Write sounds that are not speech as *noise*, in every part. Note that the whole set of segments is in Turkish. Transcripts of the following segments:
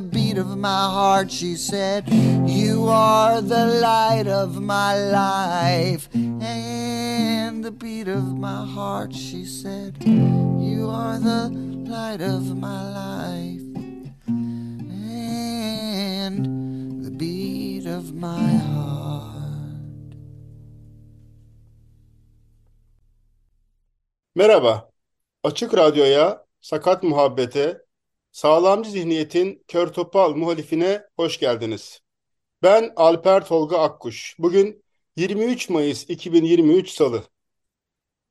the beat of my heart. She said, You are the light of my life and the beat of my heart. She said, You are the light of my life and the beat of my heart. Merhaba. Açık Radyo'ya, Sakat Muhabbete, Sağlamcı Zihniyet'in kör topal muhalifine hoş geldiniz. Ben Alper Tolga Akkuş. Bugün 23 Mayıs 2023 Salı.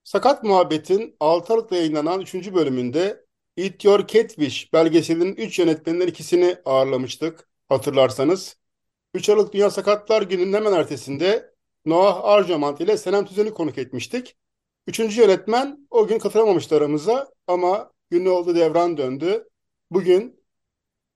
Sakat Muhabbet'in 6 Aralık'ta yayınlanan 3. bölümünde Eat Your Catfish belgeselinin 3 yönetmeninden ikisini ağırlamıştık hatırlarsanız. 3 Aralık Dünya Sakatlar Günü'nün hemen ertesinde Noah Arjamant ile Senem Tüzen'i konuk etmiştik. Üçüncü yönetmen o gün katılamamıştı aramıza ama günü oldu devran döndü. Bugün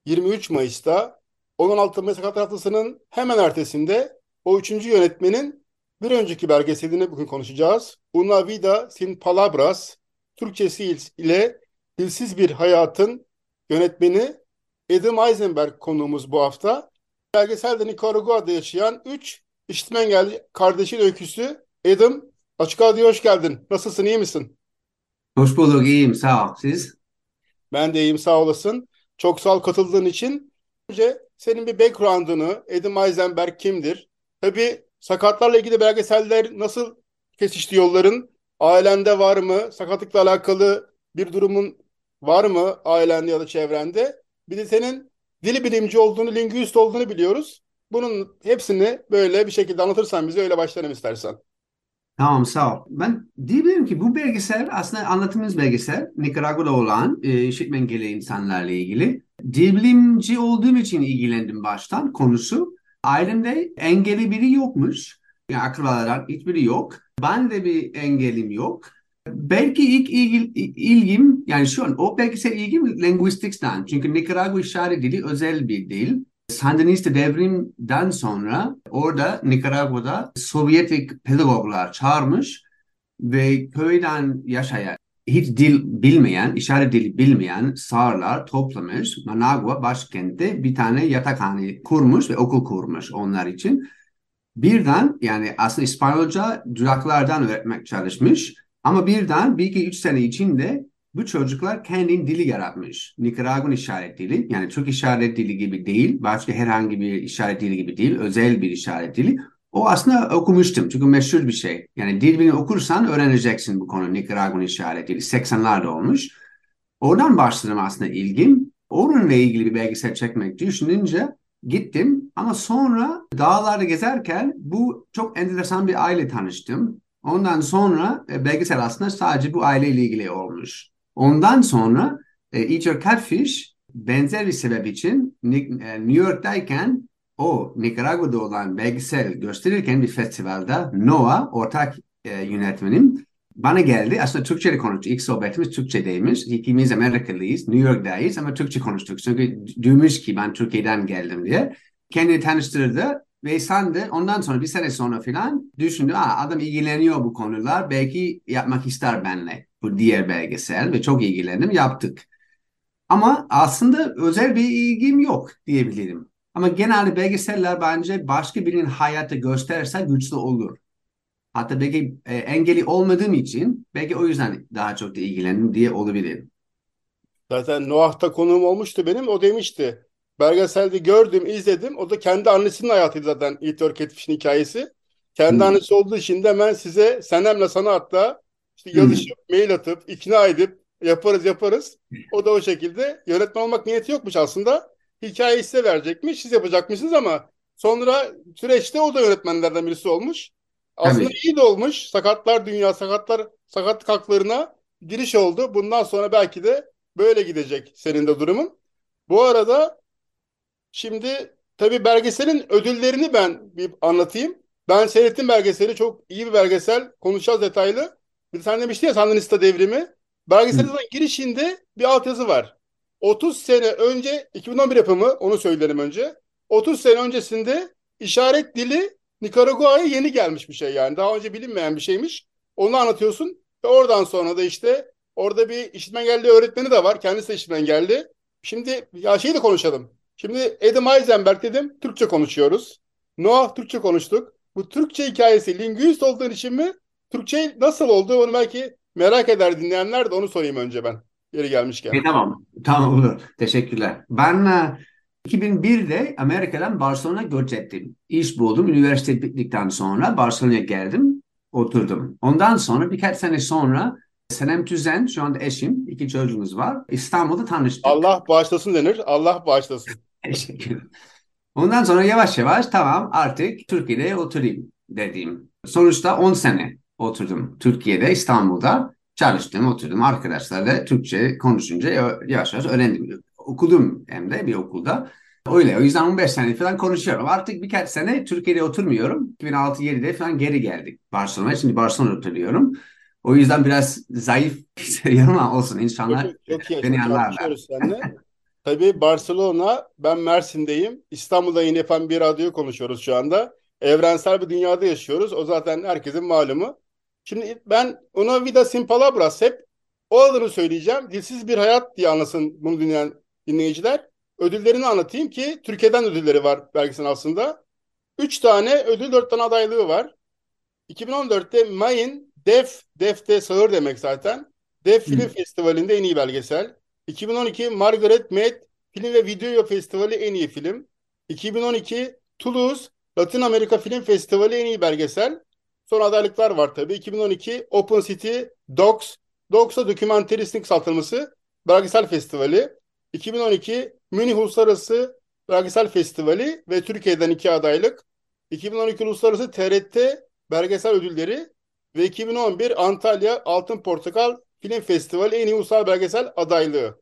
23 Mayıs'ta 16 Mayıs Sakatlar Haftası'nın hemen ertesinde o üçüncü yönetmenin bir önceki belgeselini bugün konuşacağız. Una Vida Sin Palabras, Türkçesi ile Dilsiz Bir Hayatın yönetmeni Adam Eisenberg konuğumuz bu hafta. Belgeselde Nikaragua'da yaşayan 3 işitme engelli kardeşin öyküsü. Adam, Açık Radyo'ya hoş geldin. Nasılsın, iyi misin? Hoş bulduk, iyiyim, sağ ol. Siz? Ben de iyiyim, sağ olasın. Çok sağ ol katıldığın için. Önce senin bir background'ını, Adam Eisenberg kimdir? Tabii sakatlarla ilgili belgeseller nasıl kesişti yolların? Ailende var mı? Sakatlıkla alakalı bir durumun var mı ailende ya da çevrende? Bir de senin dili bilimci olduğunu, lingüist olduğunu biliyoruz. Bunun hepsini böyle bir şekilde anlatırsan bize öyle başlayalım istersen. Tamam, sağ ol. Ben diyebilirim ki bu belgesel aslında anlattığımız belgesel Nikaragua'da olan e, işitme engelli insanlarla ilgili. Dil bilimci olduğum için ilgilendim baştan konusu. Ailemde engelli biri yokmuş. Yani akrabalardan hiçbiri yok. Ben de bir engelim yok. Belki ilk ilgi, ilgim yani şu an o belgesel ilgim linguistics'ten. Çünkü Nikaragua işaret dili özel bir dil. Sandinista devrimden sonra orada Nikaragua'da Sovyetik pedagoglar çağırmış ve köyden yaşayan hiç dil bilmeyen, işaret dili bilmeyen sağırlar toplamış. Managua başkentte bir tane yatakhane kurmuş ve okul kurmuş onlar için. Birden yani aslında İspanyolca duraklardan öğretmek çalışmış. Ama birden bir iki üç sene içinde bu çocuklar kendi dili yaratmış. Nikaraguan işaret dili yani Türk işaret dili gibi değil. Başka herhangi bir işaret dili gibi değil. Özel bir işaret dili. O aslında okumuştum çünkü meşhur bir şey. Yani dil bilimi okursan öğreneceksin bu konu Nikaraguan işaret dili. 80'lerde olmuş. Oradan başladım aslında ilgim. Onunla ilgili bir belgesel çekmek düşününce gittim. Ama sonra dağlarda gezerken bu çok enteresan bir aile tanıştım. Ondan sonra e, belgesel aslında sadece bu aileyle ilgili olmuş. Ondan sonra e, Eat Catfish benzer bir sebep için New York'tayken o Nicaragua'da olan belgesel gösterirken bir festivalde Noah ortak e, yönetmenim bana geldi. Aslında Türkçe'de konuştuk. İlk sohbetimiz Türkçe'deymiş. İkimiz Amerikalıyız. New York'dayız ama Türkçe konuştuk. Çünkü duymuş ki ben Türkiye'den geldim diye. Kendini tanıştırdı. Ve sen de ondan sonra bir sene sonra falan düşündü. Aa, adam ilgileniyor bu konular. Belki yapmak ister benimle bu diğer belgesel ve çok ilgilendim yaptık. Ama aslında özel bir ilgim yok diyebilirim. Ama genelde belgeseller bence başka birinin hayatı gösterirse güçlü olur. Hatta belki e, engeli olmadığım için belki o yüzden daha çok da ilgilendim diye olabilir. Zaten Noah'ta konuğum olmuştu benim. O demişti. Belgeselde gördüm, izledim. O da kendi annesinin hayatıydı zaten Eat Your Catfish'in hikayesi. Kendi Hmm. annesi olduğu için de hemen size Senem'le sana hatta işte yazışıp, mail atıp, ikna edip yaparız yaparız. O da o şekilde yönetmen olmak niyeti yokmuş aslında. Hikayeyi size verecekmiş, siz yapacakmışsınız ama sonra süreçte o da yönetmenlerden birisi olmuş. Aslında Tabii. iyi de olmuş. Sakatlar dünya, sakatlar sakatlık haklarına giriş oldu. Bundan sonra belki de böyle gidecek senin de durumun. Bu arada şimdi tabii belgeselin ödüllerini ben bir anlatayım. Ben seyrettim belgeseli. Çok iyi bir belgesel. Konuşacağız detaylı. Bir sen demiştin ya Sandinista devrimi. Belgeselin girişinde bir altyazı var. 30 sene önce 2011 yapımı onu söyleyelim önce. 30 sene öncesinde işaret dili Nikaragua'ya yeni gelmiş bir şey yani. Daha önce bilinmeyen bir şeymiş. Onu anlatıyorsun ve oradan sonra da işte orada bir işitme engelli öğretmeni de var. Kendisi de işitme engelli. Şimdi ya şeyi de konuşalım. Şimdi Adam Eisenberg dedim Türkçe konuşuyoruz. Noah Türkçe konuştuk. Bu Türkçe hikayesi linguist olduğun için mi? Türkçe nasıl oldu onu belki merak eder dinleyenler de onu sorayım önce ben. Yeri gelmişken. E, tamam. Tamam olur. Teşekkürler. Ben e, 2001'de Amerika'dan Barcelona göç ettim. İş buldum. Üniversite bittikten sonra Barcelona'ya geldim. Oturdum. Ondan sonra birkaç sene sonra Senem Tüzen, şu anda eşim, iki çocuğumuz var. İstanbul'da tanıştık. Allah bağışlasın denir. Allah bağışlasın. *laughs* Teşekkür Ondan sonra yavaş yavaş tamam artık Türkiye'de oturayım dedim. Sonuçta 10 sene oturdum Türkiye'de, İstanbul'da çalıştım, oturdum. Arkadaşlarla Türkçe konuşunca yavaş yavaş öğrendim. Okudum hem de bir okulda. Öyle o yüzden 15 sene falan konuşuyorum. Artık birkaç sene Türkiye'de oturmuyorum. 2006-2007'de falan geri geldik Barcelona'ya. Şimdi Barcelona'da oturuyorum. O yüzden biraz zayıf *laughs* hissediyorum ama olsun insanlar Çok, çok iyi. beni anlarlar. *laughs* Tabii Barcelona, ben Mersin'deyim. İstanbul'da yayın yapan bir radyoyu konuşuyoruz şu anda. Evrensel bir dünyada yaşıyoruz. O zaten herkesin malumu. Şimdi ben Una Vida Sin Palabras hep o adını söyleyeceğim. Dilsiz bir hayat diye anlasın bunu dinleyen dinleyiciler. Ödüllerini anlatayım ki Türkiye'den ödülleri var belgeselin aslında. Üç tane ödül, dört tane adaylığı var. 2014'te Mayın Def, Def de sağır demek zaten. Def Film Festivali'nde en iyi belgesel. 2012 Margaret Mead Film ve Video Festivali en iyi film. 2012 Toulouse Latin Amerika Film Festivali en iyi belgesel. Son adaylıklar var tabii. 2012 Open City Docs, Docs'a dokümenteristik saltılması belgesel festivali. 2012 Münih Uluslararası Belgesel Festivali ve Türkiye'den iki adaylık. 2012 Uluslararası TRT Belgesel Ödülleri ve 2011 Antalya Altın Portakal Film Festivali en iyi ulusal belgesel adaylığı.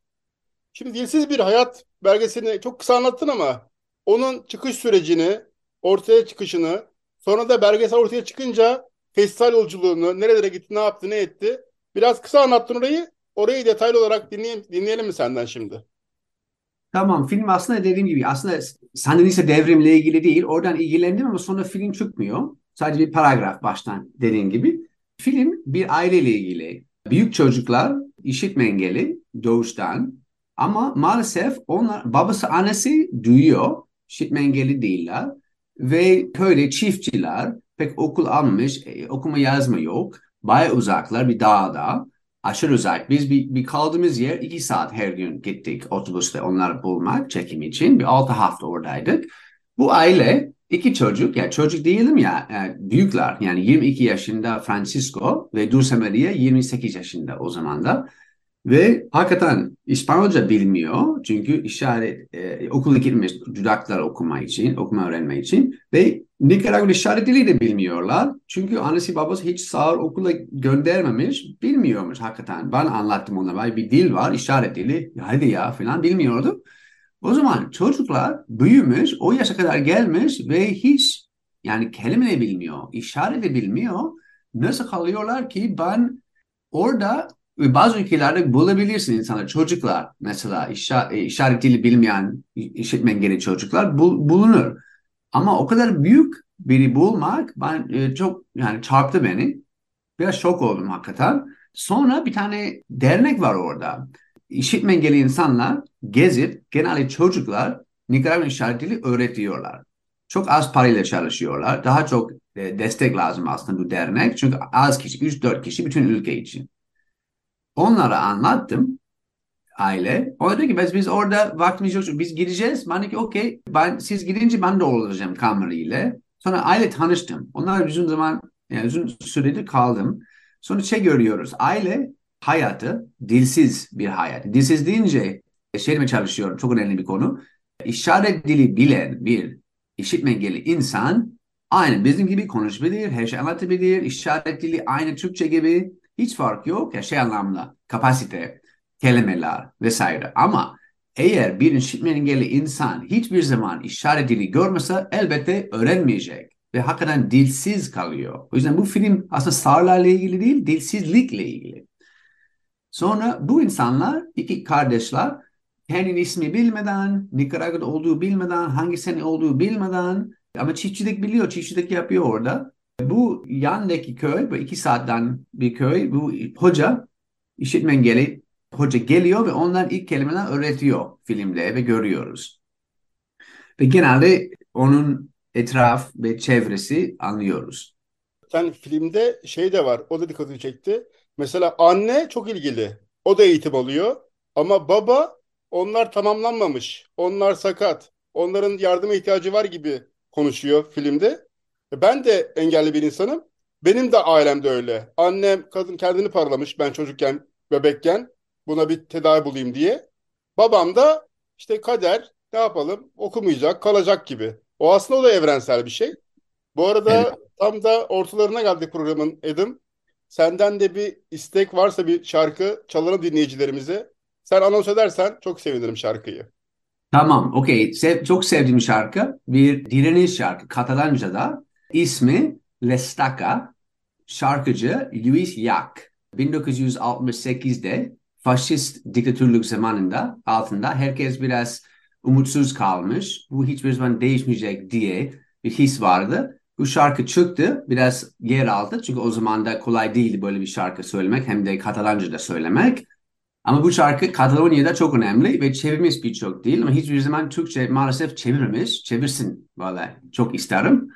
Şimdi Dilsiz Bir Hayat belgeselini çok kısa anlattın ama onun çıkış sürecini, ortaya çıkışını, sonra da belgesel ortaya çıkınca festival yolculuğunu, nerelere gitti, ne yaptı, ne etti. Biraz kısa anlattın orayı. Orayı detaylı olarak dinleyelim, dinleyelim mi senden şimdi? Tamam film aslında dediğim gibi aslında Sandinista devrimle ilgili değil. Oradan ilgilendim ama sonra film çıkmıyor. Sadece bir paragraf baştan dediğim gibi. Film bir aileyle ilgili. Büyük çocuklar işitme engeli doğuştan ama maalesef onlar babası annesi duyuyor. İşitme engelli değiller. Ve köyde çiftçiler pek okul almamış, e, okuma yazma yok. Baya uzaklar bir dağda. Aşırı uzak. Biz bir, bir kaldığımız yer iki saat her gün gittik otobüste onları bulmak çekim için. Bir altı hafta oradaydık. Bu aile iki çocuk, ya çocuk değilim ya e, büyükler yani 22 yaşında Francisco ve Dulce Maria 28 yaşında o zaman da. Ve hakikaten İspanyolca bilmiyor çünkü işaret e, okula gitmiş dudaklar okuma için, okuma öğrenme için ve Nikaragua işaret dili de bilmiyorlar. Çünkü annesi babası hiç sağır okula göndermemiş, bilmiyormuş hakikaten. Ben anlattım ona bir dil var, işaret dili, hadi ya falan bilmiyordu. O zaman çocuklar büyümüş, o yaşa kadar gelmiş ve hiç yani kelime de bilmiyor, işaret de bilmiyor. Nasıl kalıyorlar ki ben orada ve bazı ülkelerde bulabilirsin insanlar, çocuklar mesela işaret, işaret dili bilmeyen, işitme engelli çocuklar bul, bulunur. Ama o kadar büyük biri bulmak ben e, çok yani çarptı beni. Biraz şok oldum hakikaten. Sonra bir tane dernek var orada. İşitme engelli insanlar gezip genelde çocuklar Nikaragua işaret dili öğretiyorlar. Çok az parayla çalışıyorlar. Daha çok e, destek lazım aslında bu dernek. Çünkü az kişi, 3-4 kişi bütün ülke için. Onlara anlattım aile. O dedi ki biz, biz orada vaktimiz yok. Biz gideceğiz. Ben ki okey. Ben, siz gidince ben de olacağım kamerayla. Sonra aile tanıştım. Onlar uzun zaman yani uzun süredir kaldım. Sonra şey görüyoruz. Aile hayatı dilsiz bir hayat. Dilsiz deyince şey mi çalışıyorum? Çok önemli bir konu. İşaret dili bilen bir işitme engelli insan aynı bizim gibi konuşabilir, her şey anlatabilir. İşaret dili aynı Türkçe gibi hiç fark yok. Ya şey anlamda kapasite, kelimeler vesaire. Ama eğer bir işitme engelli insan hiçbir zaman işaret dili görmese elbette öğrenmeyecek ve hakikaten dilsiz kalıyor. O yüzden bu film aslında sağlarla ilgili değil, dilsizlikle ilgili. Sonra bu insanlar, iki kardeşler, kendi ismi bilmeden, Nikaragua'da olduğu bilmeden, hangi sene olduğu bilmeden ama çiftçilik biliyor, çiftçilik yapıyor orada. Bu yandaki köy, bu iki saatten bir köy, bu hoca, işitme engelli hoca geliyor ve ondan ilk kelimeler öğretiyor filmde ve görüyoruz. Ve genelde onun etraf ve çevresi anlıyoruz. Sen filmde şey de var, o da dikkatini çekti. Mesela anne çok ilgili, o da eğitim alıyor. Ama baba onlar tamamlanmamış, onlar sakat, onların yardıma ihtiyacı var gibi konuşuyor filmde. Ben de engelli bir insanım. Benim de ailemde öyle. Annem kadın kendini parlamış ben çocukken, bebekken buna bir tedavi bulayım diye. Babam da işte kader ne yapalım okumayacak, kalacak gibi. O aslında o da evrensel bir şey. Bu arada Evet. tam da ortalarına geldik programın Edim. Senden de bir istek varsa bir şarkı çalalım dinleyicilerimize. Sen anons edersen çok sevinirim şarkıyı. Tamam, okey. Sev- çok sevdiğim şarkı. Bir direniş şarkı. Katalanca'da. İsmi Lestaca. Şarkıcı Luis Yak. 1968'de faşist diktatörlük zamanında altında herkes biraz umutsuz kalmış. Bu hiçbir zaman değişmeyecek diye bir his vardı. Bu şarkı çıktı, biraz yer aldı. Çünkü o zaman da kolay değil böyle bir şarkı söylemek hem de Katalanca'da söylemek. Ama bu şarkı Katalonya'da çok önemli ve çevirmiş birçok değil ama hiçbir zaman Türkçe maalesef çevirmiş. Çevirsin valla çok isterim.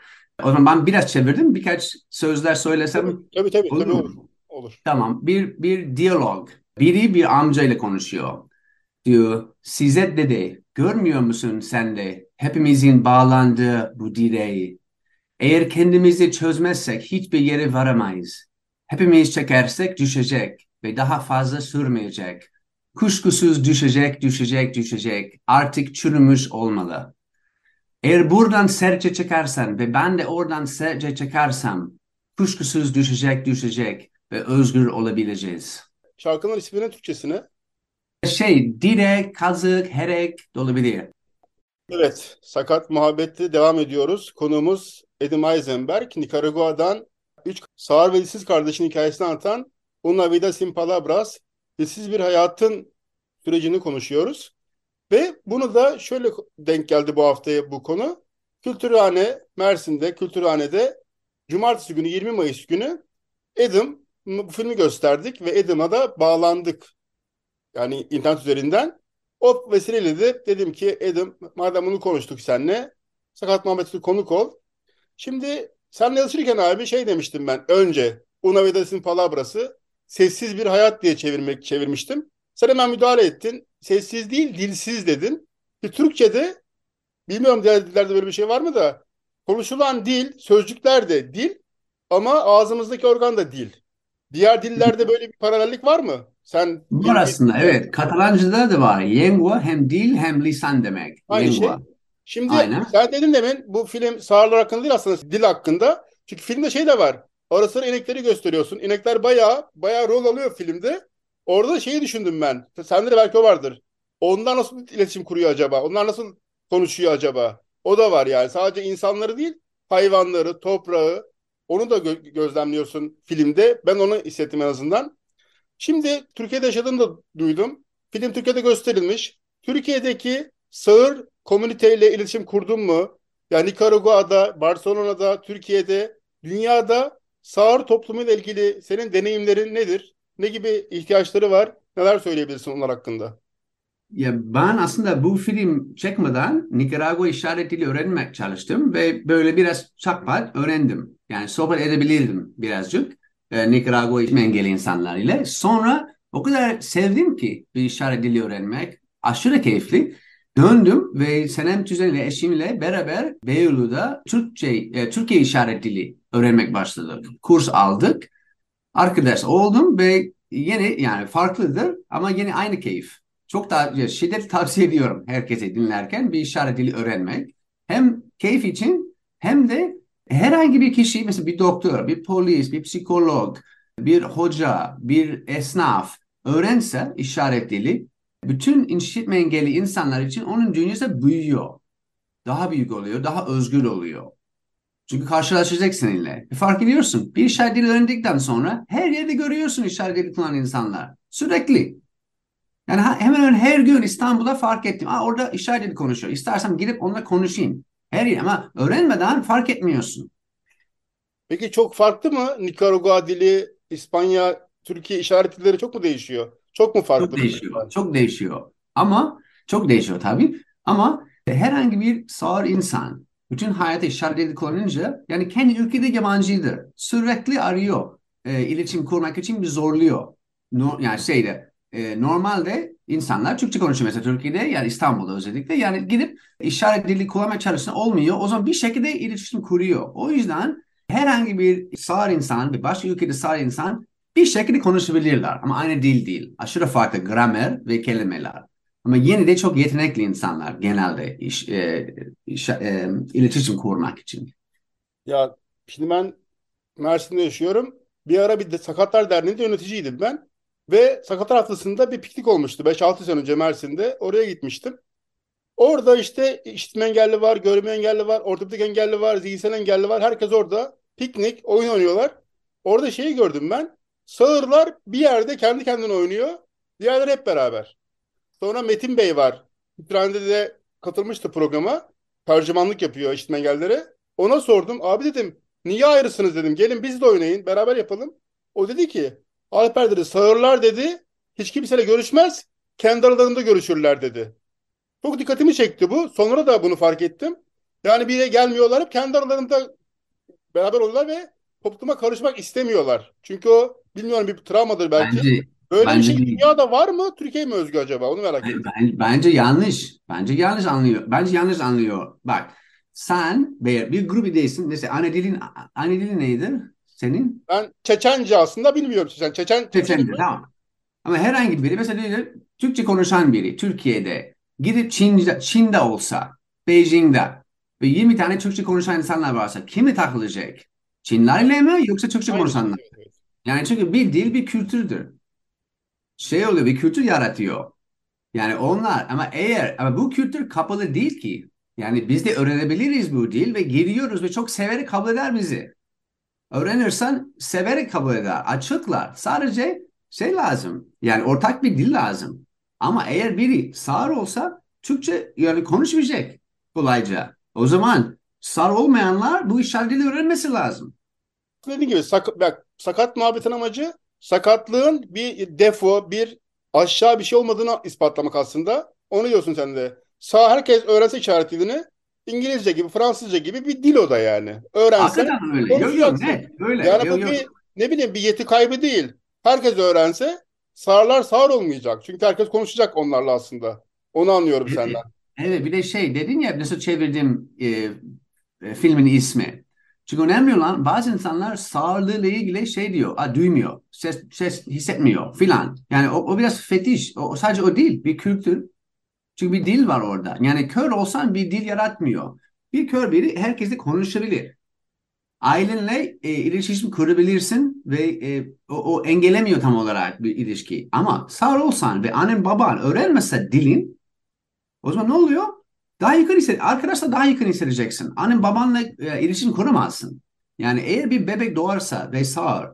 O zaman ben biraz çevirdim. Birkaç sözler söylesem Tabii tabii olur tabii olur. Olur. Tamam. Bir, bir diyalog. Biri bir amcayla konuşuyor. Diyor, size dede, görmüyor musun sen de hepimizin bağlandığı bu direği? Eğer kendimizi çözmezsek hiçbir yere varamayız. Hepimiz çekersek düşecek ve daha fazla sürmeyecek. Kuşkusuz düşecek, düşecek, düşecek. Artık çürümüş olmalı. Eğer buradan serçe çekersen ve ben de oradan serçe çekersem kuşkusuz düşecek, düşecek ve özgür olabileceğiz. Şarkının isminin Türkçesine. Şey, direk, kazık, herek de olabilir. Evet, Sakat Muhabbet'te devam ediyoruz. Konuğumuz Edim Eisenberg, Nikaragua'dan üç sağır ve dilsiz kardeşin hikayesini anlatan Una Vida Sin Palabras, dilsiz bir hayatın sürecini konuşuyoruz. Ve bunu da şöyle denk geldi bu haftaya bu konu. Kültürhane, Mersin'de, Kültürhane'de Cumartesi günü 20 Mayıs günü Edim bu filmi gösterdik ve Edim'a da bağlandık. Yani internet üzerinden. O vesileyle de dedim ki Edim madem bunu konuştuk seninle Sakat Muhammed'e konuk ol. Şimdi senle yazışırken abi şey demiştim ben önce Una Vida'sın palabrası sessiz bir hayat diye çevirmek çevirmiştim. Sen hemen müdahale ettin. Sessiz değil dilsiz dedin. Bir Türkçe'de bilmiyorum diğer dillerde böyle bir şey var mı da konuşulan dil, sözcükler de dil ama ağzımızdaki organ da dil. Diğer dillerde *laughs* böyle bir paralellik var mı? Sen Var aslında evet. Katalanca'da da var. Lengua hem dil hem lisan demek. Aynı şey. Şimdi Aynen. sen dedin demin bu film sağırlar hakkında değil aslında dil hakkında. Çünkü filmde şey de var. Ara sıra inekleri gösteriyorsun. İnekler bayağı bayağı rol alıyor filmde. Orada şeyi düşündüm ben. Sende de belki o vardır. Onlar nasıl iletişim kuruyor acaba? Onlar nasıl konuşuyor acaba? O da var yani. Sadece insanları değil, hayvanları, toprağı onu da gö- gözlemliyorsun filmde. Ben onu hissettim en azından. Şimdi Türkiye'de yaşadığını da duydum. Film Türkiye'de gösterilmiş. Türkiye'deki sağır komüniteyle iletişim kurdun mu? Yani Nikaragua'da, Barcelona'da, Türkiye'de, dünyada sağır toplumuyla ilgili senin deneyimlerin nedir? Ne gibi ihtiyaçları var? Neler söyleyebilirsin onlar hakkında? Ya ben aslında bu film çekmeden Nikaragua işaret dili öğrenmek çalıştım ve böyle biraz çakpat öğrendim. Yani sohbet edebilirdim birazcık e, Nikaragua engelli insanlar ile. Sonra o kadar sevdim ki bir işaret dili öğrenmek. Aşırı keyifli. Döndüm ve Senem Tüzen ile eşimle beraber Beyoğlu'da Türkçe, e, Türkiye işaret dili öğrenmek başladık. Kurs aldık. Arkadaş oldum ve yine yani farklıdır ama yine aynı keyif. Çok daha şiddet *laughs* tavsiye ediyorum herkese dinlerken bir işaret dili öğrenmek. Hem keyif için hem de herhangi bir kişi mesela bir doktor, bir polis, bir psikolog, bir hoca, bir esnaf öğrense işaret dili bütün işitme engelli insanlar için onun dünyası büyüyor. Daha büyük oluyor, daha özgür oluyor. Çünkü karşılaşacak seninle. E, fark ediyorsun. Bir işaret dili öğrendikten sonra her yerde görüyorsun işaret dili kullanan insanlar. Sürekli. Yani hemen hemen her gün İstanbul'da fark ettim. Aa, orada işaret dili konuşuyor. İstersem gidip onunla konuşayım. Her yer ama öğrenmeden fark etmiyorsun. Peki çok farklı mı? Nikaragua dili, İspanya, Türkiye işaret dilleri çok mu değişiyor? Çok mu farklı? Çok değişiyor. Çok değişiyor. Ama çok değişiyor tabii. Ama herhangi bir sağır insan bütün hayatı işaret dili kullanınca yani kendi ülkede yabancıdır. Sürekli arıyor. E, iletişim kurmak için bir zorluyor. No, yani şeyde e, normalde insanlar Türkçe konuşuyor mesela Türkiye'de yani İstanbul'da özellikle yani gidip işaret dili kullanmaya çalışsın olmuyor. O zaman bir şekilde iletişim kuruyor. O yüzden herhangi bir sağır insan, bir başka ülkede sağır insan bir şekilde konuşabilirler ama aynı dil değil. Aşırı farklı gramer ve kelimeler. Ama yine de çok yetenekli insanlar genelde iş, e, iş, e, iletişim kurmak için. Ya şimdi ben Mersin'de yaşıyorum. Bir ara bir de Sakatlar Derneği'nde yöneticiydim ben. Ve Sakatlar Haftası'nda bir piknik olmuştu 5-6 sene önce Mersin'de. Oraya gitmiştim. Orada işte işitme engelli var, görme engelli var, ortopedik engelli var, zihinsel engelli var. Herkes orada piknik, oyun oynuyorlar. Orada şeyi gördüm ben. Sağırlar bir yerde kendi kendine oynuyor. Diğerleri hep beraber. Sonra Metin Bey var. Kütüphanede de katılmıştı programa. Tercümanlık yapıyor işitme engellilere. Ona sordum. Abi dedim niye ayrısınız dedim. Gelin biz de oynayın. Beraber yapalım. O dedi ki Alper dedi sağırlar dedi. Hiç kimseyle görüşmez. Kendi aralarında görüşürler dedi. Çok dikkatimi çekti bu. Sonra da bunu fark ettim. Yani bir yere gelmiyorlar. Hep kendi aralarında beraber oluyorlar ve topluma karışmak istemiyorlar. Çünkü o bilmiyorum bir travmadır belki. Bence, Böyle bence bir şey değil. dünyada var mı? Türkiye mi özgü acaba? Onu merak ediyorum. Ben- bence yanlış. Bence yanlış anlıyor. Bence yanlış anlıyor. Bak sen bir, bir grup değilsin. Mesela anne dilin, anne dilin neydi? Senin? Ben Çeçence aslında bilmiyorum. Çeçen, Çeçen, Çeçen Çeçen'de tamam. Ama herhangi biri mesela diyelim, Türkçe konuşan biri Türkiye'de gidip Çin'de, Çin'de olsa Beijing'de ve 20 tane Türkçe konuşan insanlar varsa kimi takılacak? Çinlerle mi yoksa Türkçe Aynen. konuşanlar? Yani çünkü bir dil bir kültürdür. Şey oluyor bir kültür yaratıyor. Yani onlar ama eğer ama bu kültür kapalı değil ki. Yani biz de öğrenebiliriz bu dil ve giriyoruz ve çok severek kabul eder bizi. Öğrenirsen severek kabul eder. Açıklar. Sadece şey lazım. Yani ortak bir dil lazım. Ama eğer biri sağır olsa Türkçe yani konuşmayacak kolayca. O zaman sağır olmayanlar bu işaret dili öğrenmesi lazım. Dediğim gibi sak sakat muhabbetin amacı sakatlığın bir defo, bir aşağı bir şey olmadığını ispatlamak aslında. Onu diyorsun sen de. Sağ herkes öğrense işaret dilini İngilizce gibi, Fransızca gibi bir dil o da yani. Öğrense Hakikaten öyle. Yok yok net. Öyle. Yani Yok, bu yok. bir ne bileyim bir yeti kaybı değil. Herkes öğrense sağırlar sağır olmayacak. Çünkü herkes konuşacak onlarla aslında. Onu anlıyorum Evet. senden. Evet bir de şey dedin ya nasıl çevirdim e, e, filmin ismi. Çünkü önemli olan bazı insanlar sağlığıyla ilgili şey diyor, a, duymuyor, ses, ses hissetmiyor filan. Yani o, o biraz fetiş. O, sadece o değil, bir kültür. Çünkü bir dil var orada. Yani kör olsan bir dil yaratmıyor. Bir kör biri herkesle konuşabilir. Ailenle e, iletişim kurabilirsin ve e, o, o engellemiyor tam olarak bir ilişki. Ama sağır olsan ve annen baban öğrenmezse dilin o zaman ne oluyor? Daha yakın hisset, arkadaşla daha yakın hissedeceksin. Annen babanla e, iletişim kuramazsın. Yani eğer bir bebek doğarsa ve sağır,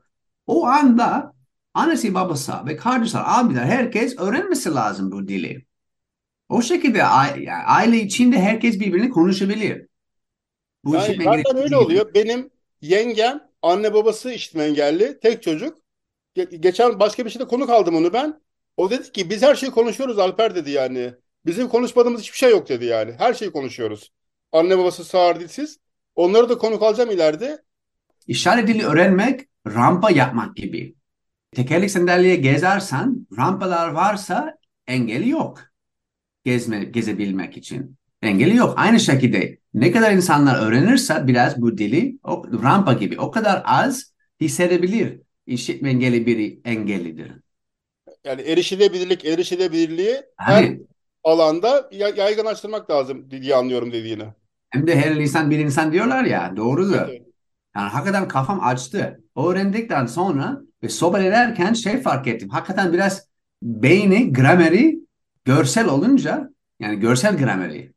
o anda annesi babası ve kardeşler, abiler herkes öğrenmesi lazım bu dili. O şekilde aile içinde herkes birbirini konuşabilir. Bu Yani zaten öyle oluyor. Benim yengem anne babası işitme engelli tek çocuk. Ge- geçen başka bir şeyde konuk aldım onu ben. O dedi ki biz her şeyi konuşuyoruz Alper dedi yani. Bizim konuşmadığımız hiçbir şey yok dedi yani. Her şeyi konuşuyoruz. Anne babası sağır dilsiz. Onları da konuk alacağım ileride. İşaret dili öğrenmek rampa yapmak gibi. Tekerlek sandalye gezersen rampalar varsa engeli yok. Gezme, gezebilmek için. Engeli yok. Aynı şekilde ne kadar insanlar öğrenirse biraz bu dili o rampa gibi o kadar az hissedebilir. işitme engelli biri engellidir. Yani erişilebilirlik, erişilebilirliği her Hani alanda ya- yaygınlaştırmak lazım diye anlıyorum dediğini. hem de her insan bir insan diyorlar ya doğrudur. Evet. Yani hakikaten kafam açtı. Öğrendikten sonra ve sohbet ederken şey fark ettim. Hakikaten biraz beyni, grameri görsel olunca yani görsel grameri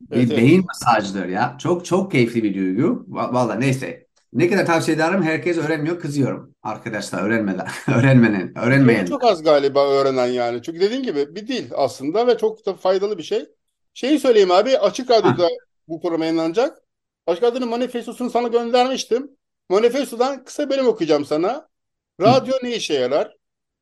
bir Evet, evet. beyin masajıdır ya. Çok çok keyifli bir duygu. Va- Vallahi neyse. Ne kadar tavsiye ederim herkes öğrenmiyor kızıyorum. Arkadaşlar öğrenmeden, *laughs* öğrenmenin, öğrenmeyen. çok az galiba öğrenen yani. Çünkü dediğin gibi bir dil aslında ve çok da faydalı bir şey. Şeyi söyleyeyim abi Açık Radyo'da bu program yayınlanacak. Açık Radyo'nun manifestosunu sana göndermiştim. Manifestodan kısa bölüm okuyacağım sana. Radyo ne işe yarar?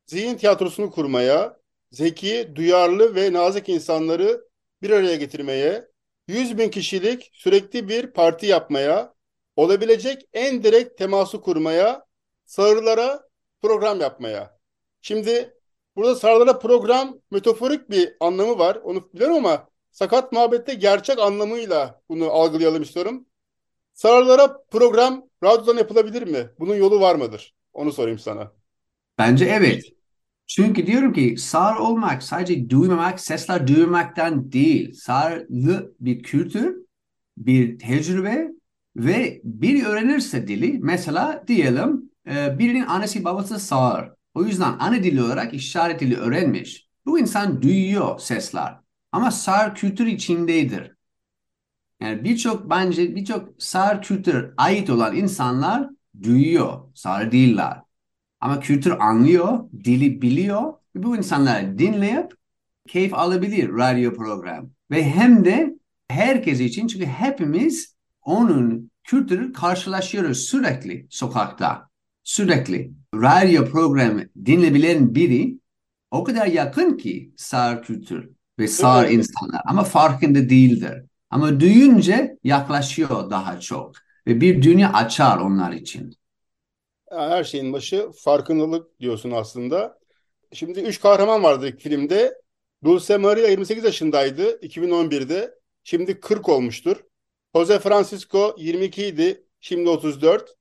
Zihin tiyatrosunu kurmaya, zeki, duyarlı ve nazik insanları bir araya getirmeye, 100 bin kişilik sürekli bir parti yapmaya, olabilecek en direkt teması kurmaya, sağırlara program yapmaya. Şimdi burada sağırlara program metaforik bir anlamı var. Onu biliyorum ama sakat muhabbette gerçek anlamıyla bunu algılayalım istiyorum. Sağırlara program radyodan yapılabilir mi? Bunun yolu var mıdır? Onu sorayım sana. Bence evet. Çünkü diyorum ki sağır olmak sadece duymamak, sesler duymaktan değil. Sağırlı bir kültür, bir tecrübe ve biri öğrenirse dili, mesela diyelim e, birinin annesi babası sağır. O yüzden ana dili olarak işaret dili öğrenmiş. Bu insan duyuyor sesler. Ama sağır kültür içindedir. Yani birçok bence birçok sağır kültür ait olan insanlar duyuyor, sağır değiller. Ama kültür anlıyor, dili biliyor bu insanlar dinleyip keyif alabilir radyo program. Ve hem de herkes için çünkü hepimiz onun kültürü karşılaşıyoruz sürekli sokakta. Sürekli. Radyo programı dinleyebilen biri o kadar yakın ki sağır kültür ve sağır Evet. insanlar ama farkında değildir. Ama duyunca yaklaşıyor daha çok ve bir dünya açar onlar için. Yani her şeyin başı farkındalık diyorsun aslında. Şimdi üç kahraman vardı filmde. Dulce Maria 28 yaşındaydı 2011'de. Şimdi 40 olmuştur. Jose Francisco 22 idi. Şimdi 34.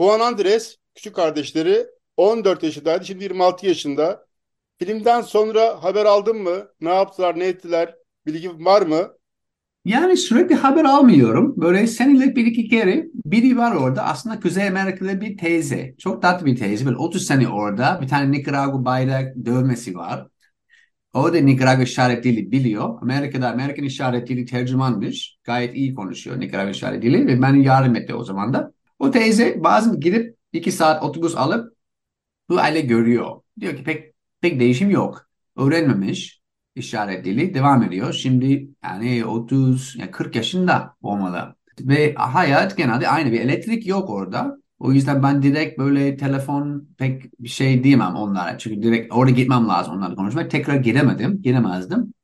Juan Andres küçük kardeşleri 14 yaşındaydı. Şimdi 26 yaşında. Filmden sonra haber aldın mı? Ne yaptılar, ne ettiler? Bilgi var mı? Yani sürekli haber almıyorum. Böyle senelik bir iki kere biri var orada. Aslında Kuzey Amerikalı bir teyze. Çok tatlı bir teyze. Böyle 30 sene orada. Bir tane Nikaragua bayrak dövmesi var. O da Nikaragua işaret dili biliyor. Amerika'da Amerikan işaret dili tercümanmış. Gayet iyi konuşuyor Nikaragua işaret dili ve bana yardım etti o zaman da. O teyze bazen gidip iki saat otobüs alıp bu aile görüyor. Diyor ki pek pek değişim yok. Öğrenmemiş işaret dili devam ediyor. Şimdi yani 30 yani 40 yaşında olmalı. Ve hayat genelde aynı bir elektrik yok orada. O yüzden ben direkt böyle telefon pek bir şey diyemem onlara. Çünkü direkt orada gitmem lazım onlarla konuşmaya. Tekrar giremedim, giremezdim.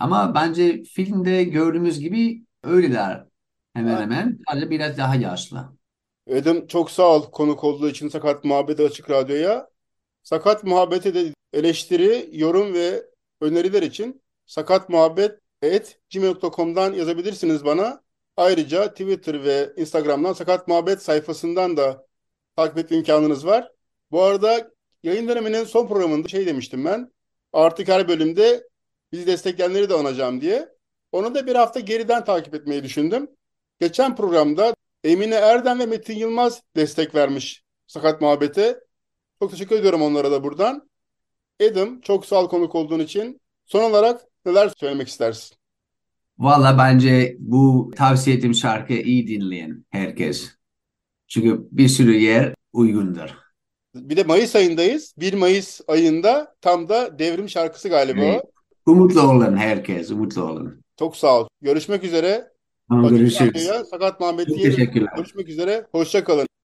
Ama bence filmde gördüğümüz gibi öyleler hemen hemen. Sadece biraz daha yaşlı. Edim çok sağ ol konuk olduğu için Sakat Muhabbeti Açık Radyo'ya. Sakat Muhabbet'e de eleştiri, yorum ve öneriler için sakatmuhabbet@gmail.com'dan yazabilirsiniz bana. Ayrıca Twitter ve Instagram'dan Sakat Muhabbet sayfasından da takip etme imkanınız var. Bu arada yayın döneminin son programında şey demiştim ben. Artık her bölümde bizi destekleyenleri de anacağım diye. Onu da bir hafta geriden takip etmeyi düşündüm. Geçen programda Emine Erdem ve Metin Yılmaz destek vermiş Sakat Muhabbet'e. Çok teşekkür ediyorum onlara da buradan. Edim çok sağ ol konuk olduğun için. Son olarak neler söylemek istersin? Valla bence bu tavsiye ettiğim şarkıyı iyi dinleyin herkes. Çünkü bir sürü yer uygundur. Bir de Mayıs ayındayız. 1 Mayıs ayında tam da devrim şarkısı galiba. Evet. Umutlu olun herkes, umutlu olun. Çok sağ ol. Görüşmek üzere. Tamam, görüşürüz. Sakat Muhabbet'i Çok teşekkürler. görüşmek üzere. Hoşça kalın.